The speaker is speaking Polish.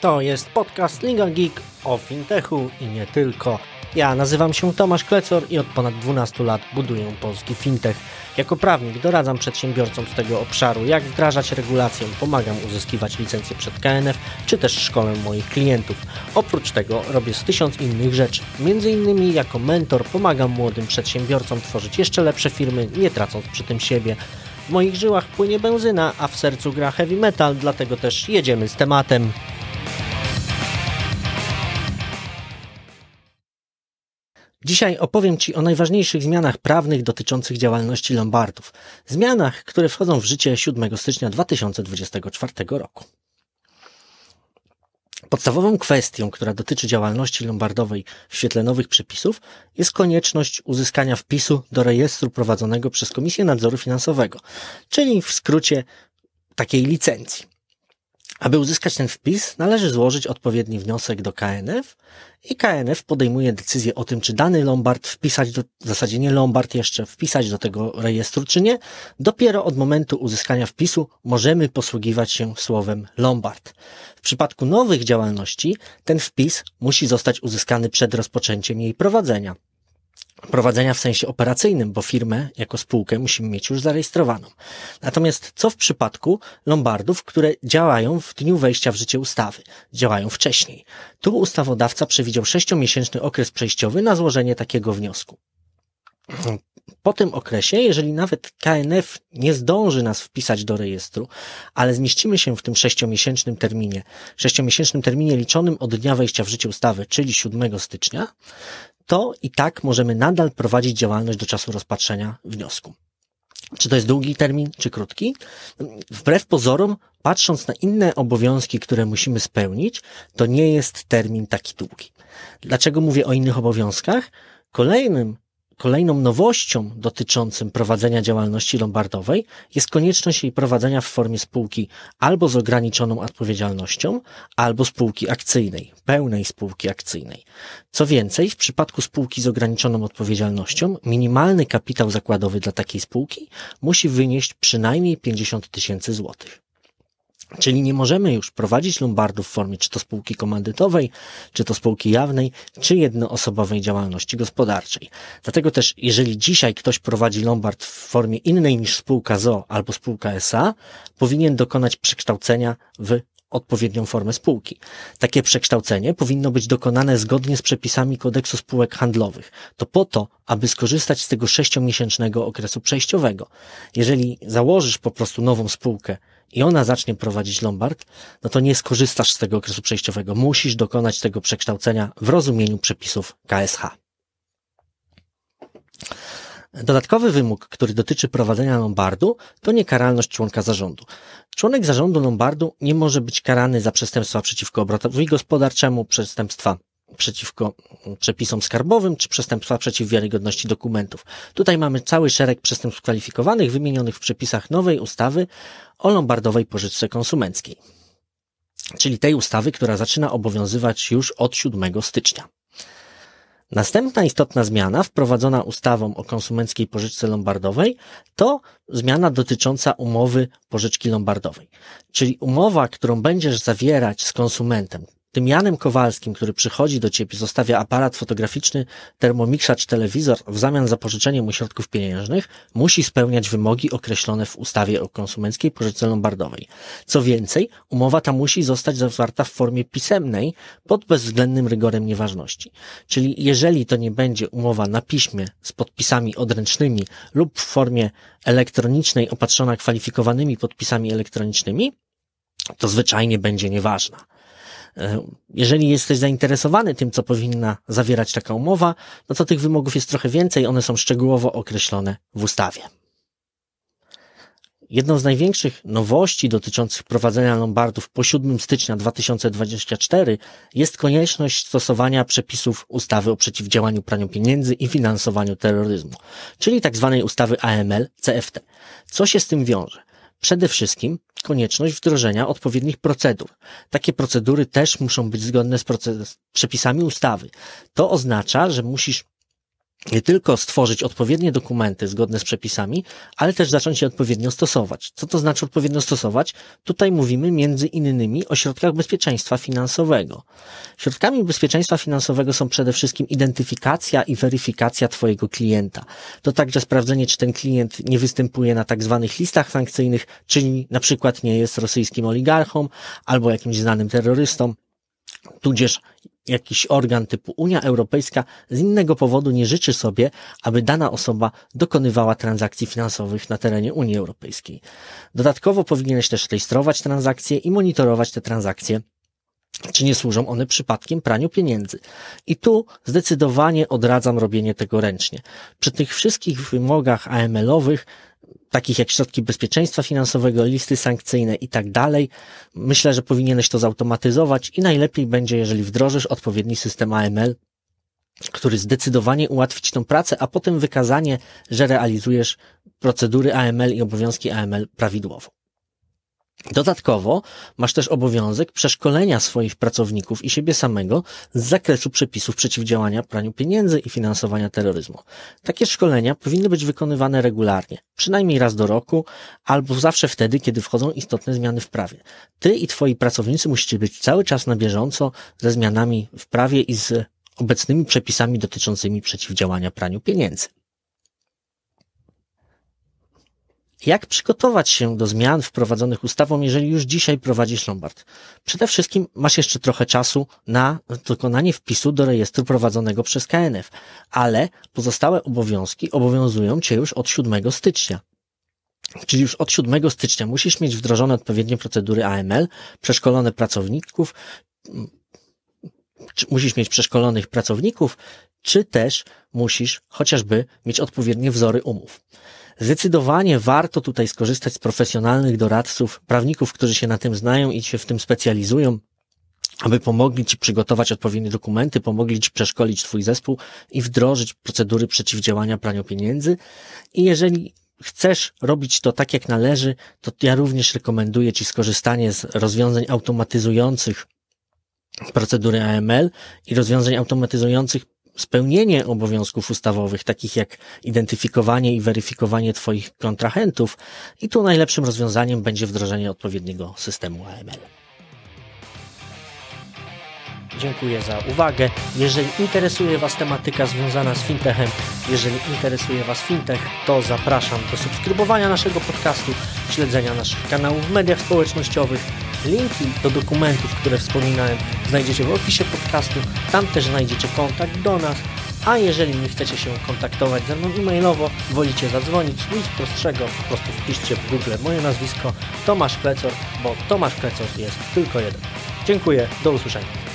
To jest podcast Legal Geek o fintechu i nie tylko. Ja nazywam się Tomasz Klecor i od ponad 12 lat buduję polski fintech. Jako prawnik doradzam przedsiębiorcom z tego obszaru, jak wdrażać regulację, pomagam uzyskiwać licencję przed KNF, czy też szkolę moich klientów. Oprócz tego robię z tysiąc innych rzeczy. Między innymi jako mentor pomagam młodym przedsiębiorcom tworzyć jeszcze lepsze firmy, nie tracąc przy tym siebie. W moich żyłach płynie benzyna, a w sercu gra heavy metal, dlatego też jedziemy z tematem. Dzisiaj opowiem Ci o najważniejszych zmianach prawnych dotyczących działalności lombardów. Zmianach, które wchodzą w życie 7 stycznia 2024 roku. Podstawową kwestią, która dotyczy działalności lombardowej w świetle nowych przepisów, jest konieczność uzyskania wpisu do rejestru prowadzonego przez Komisję Nadzoru Finansowego, czyli w skrócie takiej licencji. Aby uzyskać ten wpis, należy złożyć odpowiedni wniosek do KNF i KNF podejmuje decyzję o tym, czy dany lombard wpisać do, w zasadzie nie lombard jeszcze, wpisać do tego rejestru, czy nie. Dopiero od momentu uzyskania wpisu możemy posługiwać się słowem lombard. W przypadku nowych działalności ten wpis musi zostać uzyskany przed rozpoczęciem jej prowadzenia prowadzenia w sensie operacyjnym, bo firmę jako spółkę musimy mieć już zarejestrowaną. Natomiast co w przypadku lombardów, które działają w dniu wejścia w życie ustawy, działają wcześniej? Tu ustawodawca przewidział sześciomiesięczny okres przejściowy na złożenie takiego wniosku. Po tym okresie, jeżeli nawet KNF nie zdąży nas wpisać do rejestru, ale zmieścimy się w tym sześciomiesięcznym terminie, sześciomiesięcznym terminie liczonym od dnia wejścia w życie ustawy, czyli 7 stycznia, to i tak możemy nadal prowadzić działalność do czasu rozpatrzenia wniosku. Czy to jest długi termin, czy krótki? Wbrew pozorom, patrząc na inne obowiązki, które musimy spełnić, to nie jest termin taki długi. Dlaczego mówię o innych obowiązkach? Kolejnym Kolejną nowością dotyczącym prowadzenia działalności lombardowej jest konieczność jej prowadzenia w formie spółki albo z ograniczoną odpowiedzialnością, albo spółki akcyjnej, pełnej spółki akcyjnej. Co więcej, w przypadku spółki z ograniczoną odpowiedzialnością, minimalny kapitał zakładowy dla takiej spółki musi wynieść przynajmniej 50 tysięcy złotych. Czyli nie możemy już prowadzić lombardów w formie czy to spółki komandytowej, czy to spółki jawnej, czy jednoosobowej działalności gospodarczej. Dlatego też, jeżeli dzisiaj ktoś prowadzi lombard w formie innej niż spółka ZO albo spółka SA, powinien dokonać przekształcenia w odpowiednią formę spółki. Takie przekształcenie powinno być dokonane zgodnie z przepisami kodeksu spółek handlowych. To po to, aby skorzystać z tego sześciomiesięcznego okresu przejściowego. Jeżeli założysz po prostu nową spółkę i ona zacznie prowadzić Lombard, no to nie skorzystasz z tego okresu przejściowego. Musisz dokonać tego przekształcenia w rozumieniu przepisów KSH. Dodatkowy wymóg, który dotyczy prowadzenia Lombardu, to niekaralność członka zarządu. Członek zarządu Lombardu nie może być karany za przestępstwa przeciwko obrotowi gospodarczemu, przestępstwa przeciwko przepisom skarbowym czy przestępstwa przeciw wiarygodności dokumentów. Tutaj mamy cały szereg przestępstw kwalifikowanych wymienionych w przepisach nowej ustawy o lombardowej pożyczce konsumenckiej. Czyli tej ustawy, która zaczyna obowiązywać już od 7 stycznia. Następna istotna zmiana wprowadzona ustawą o konsumenckiej pożyczce lombardowej to zmiana dotycząca umowy pożyczki lombardowej. Czyli umowa, którą będziesz zawierać z konsumentem, tym Janem Kowalskim, który przychodzi do ciebie, zostawia aparat fotograficzny, termomiksza czy telewizor w zamian za pożyczenie mu środków pieniężnych, musi spełniać wymogi określone w ustawie o konsumenckiej pożyczce lombardowej. Co więcej, umowa ta musi zostać zawarta w formie pisemnej pod bezwzględnym rygorem nieważności. Czyli jeżeli to nie będzie umowa na piśmie z podpisami odręcznymi lub w formie elektronicznej opatrzona kwalifikowanymi podpisami elektronicznymi, to zwyczajnie będzie nieważna. E, jeżeli jesteś zainteresowany tym, co powinna zawierać taka umowa, no to tych wymogów jest trochę więcej, one są szczegółowo określone w ustawie. Jedną z największych nowości dotyczących prowadzenia lombardów po 7 stycznia 2024 jest konieczność stosowania przepisów ustawy o przeciwdziałaniu praniu pieniędzy i finansowaniu terroryzmu, czyli tzw. Tak ustawy AML-CFT. Co się z tym wiąże? Przede wszystkim konieczność wdrożenia odpowiednich procedur. Takie procedury też muszą być zgodne z przepisami ustawy. To oznacza, że musisz nie tylko stworzyć odpowiednie dokumenty zgodne z przepisami, ale też zacząć je odpowiednio stosować. Co to znaczy odpowiednio stosować? Tutaj mówimy między innymi o środkach bezpieczeństwa finansowego. Środkami bezpieczeństwa finansowego są przede wszystkim identyfikacja i weryfikacja Twojego klienta. To także sprawdzenie, czy ten klient nie występuje na tak zwanych listach sankcyjnych, czyli na przykład nie jest rosyjskim oligarchą albo jakimś znanym terrorystą, tudzież jakiś organ typu Unia Europejska z innego powodu nie życzy sobie, aby dana osoba dokonywała transakcji finansowych na terenie Unii Europejskiej. Dodatkowo powinieneś też rejestrować transakcje i monitorować te transakcje czy nie służą one przypadkiem praniu pieniędzy. I tu zdecydowanie odradzam robienie tego ręcznie. Przy tych wszystkich wymogach AML-owych takich jak środki bezpieczeństwa finansowego, listy sankcyjne i tak dalej. Myślę, że powinieneś to zautomatyzować i najlepiej będzie, jeżeli wdrożysz odpowiedni system AML, który zdecydowanie ułatwi Ci tą pracę, a potem wykazanie, że realizujesz procedury AML i obowiązki AML prawidłowo. Dodatkowo masz też obowiązek przeszkolenia swoich pracowników i siebie samego z zakresu przepisów przeciwdziałania praniu pieniędzy i finansowania terroryzmu. Takie szkolenia powinny być wykonywane regularnie, przynajmniej raz do roku, albo zawsze wtedy, kiedy wchodzą istotne zmiany w prawie. Ty i twoi pracownicy musicie być cały czas na bieżąco ze zmianami w prawie i z obecnymi przepisami dotyczącymi przeciwdziałania praniu pieniędzy. Jak przygotować się do zmian wprowadzonych ustawą, jeżeli już dzisiaj prowadzisz Lombard? Przede wszystkim masz jeszcze trochę czasu na dokonanie wpisu do rejestru prowadzonego przez KNF, ale pozostałe obowiązki obowiązują Cię już od 7 stycznia. Czyli już od 7 stycznia musisz mieć wdrożone odpowiednie procedury AML, przeszkolone pracowników, musisz mieć przeszkolonych pracowników, czy też musisz chociażby mieć odpowiednie wzory umów. Zdecydowanie warto tutaj skorzystać z profesjonalnych doradców, prawników, którzy się na tym znają i się w tym specjalizują, aby pomogli Ci przygotować odpowiednie dokumenty, pomogli Ci przeszkolić Twój zespół i wdrożyć procedury przeciwdziałania praniu pieniędzy. I jeżeli chcesz robić to tak jak należy, to ja również rekomenduję Ci skorzystanie z rozwiązań automatyzujących procedury AML i rozwiązań automatyzujących spełnienie obowiązków ustawowych, takich jak identyfikowanie i weryfikowanie Twoich kontrahentów i tu najlepszym rozwiązaniem będzie wdrożenie odpowiedniego systemu AML. Dziękuję za uwagę. Jeżeli interesuje Was tematyka związana z fintechem, jeżeli interesuje Was fintech, to zapraszam do subskrybowania naszego podcastu, śledzenia naszych kanałów w mediach społecznościowych. Linki do dokumentów, które wspominałem, znajdziecie w opisie podcastu. Tam też znajdziecie kontakt do nas. A jeżeli nie chcecie się kontaktować ze mną e-mailowo, wolicie zadzwonić, nic prostszego, po prostu wpiszcie w Google moje nazwisko Tomasz Klecor, bo Tomasz Klecor jest tylko jeden. Dziękuję, do usłyszenia.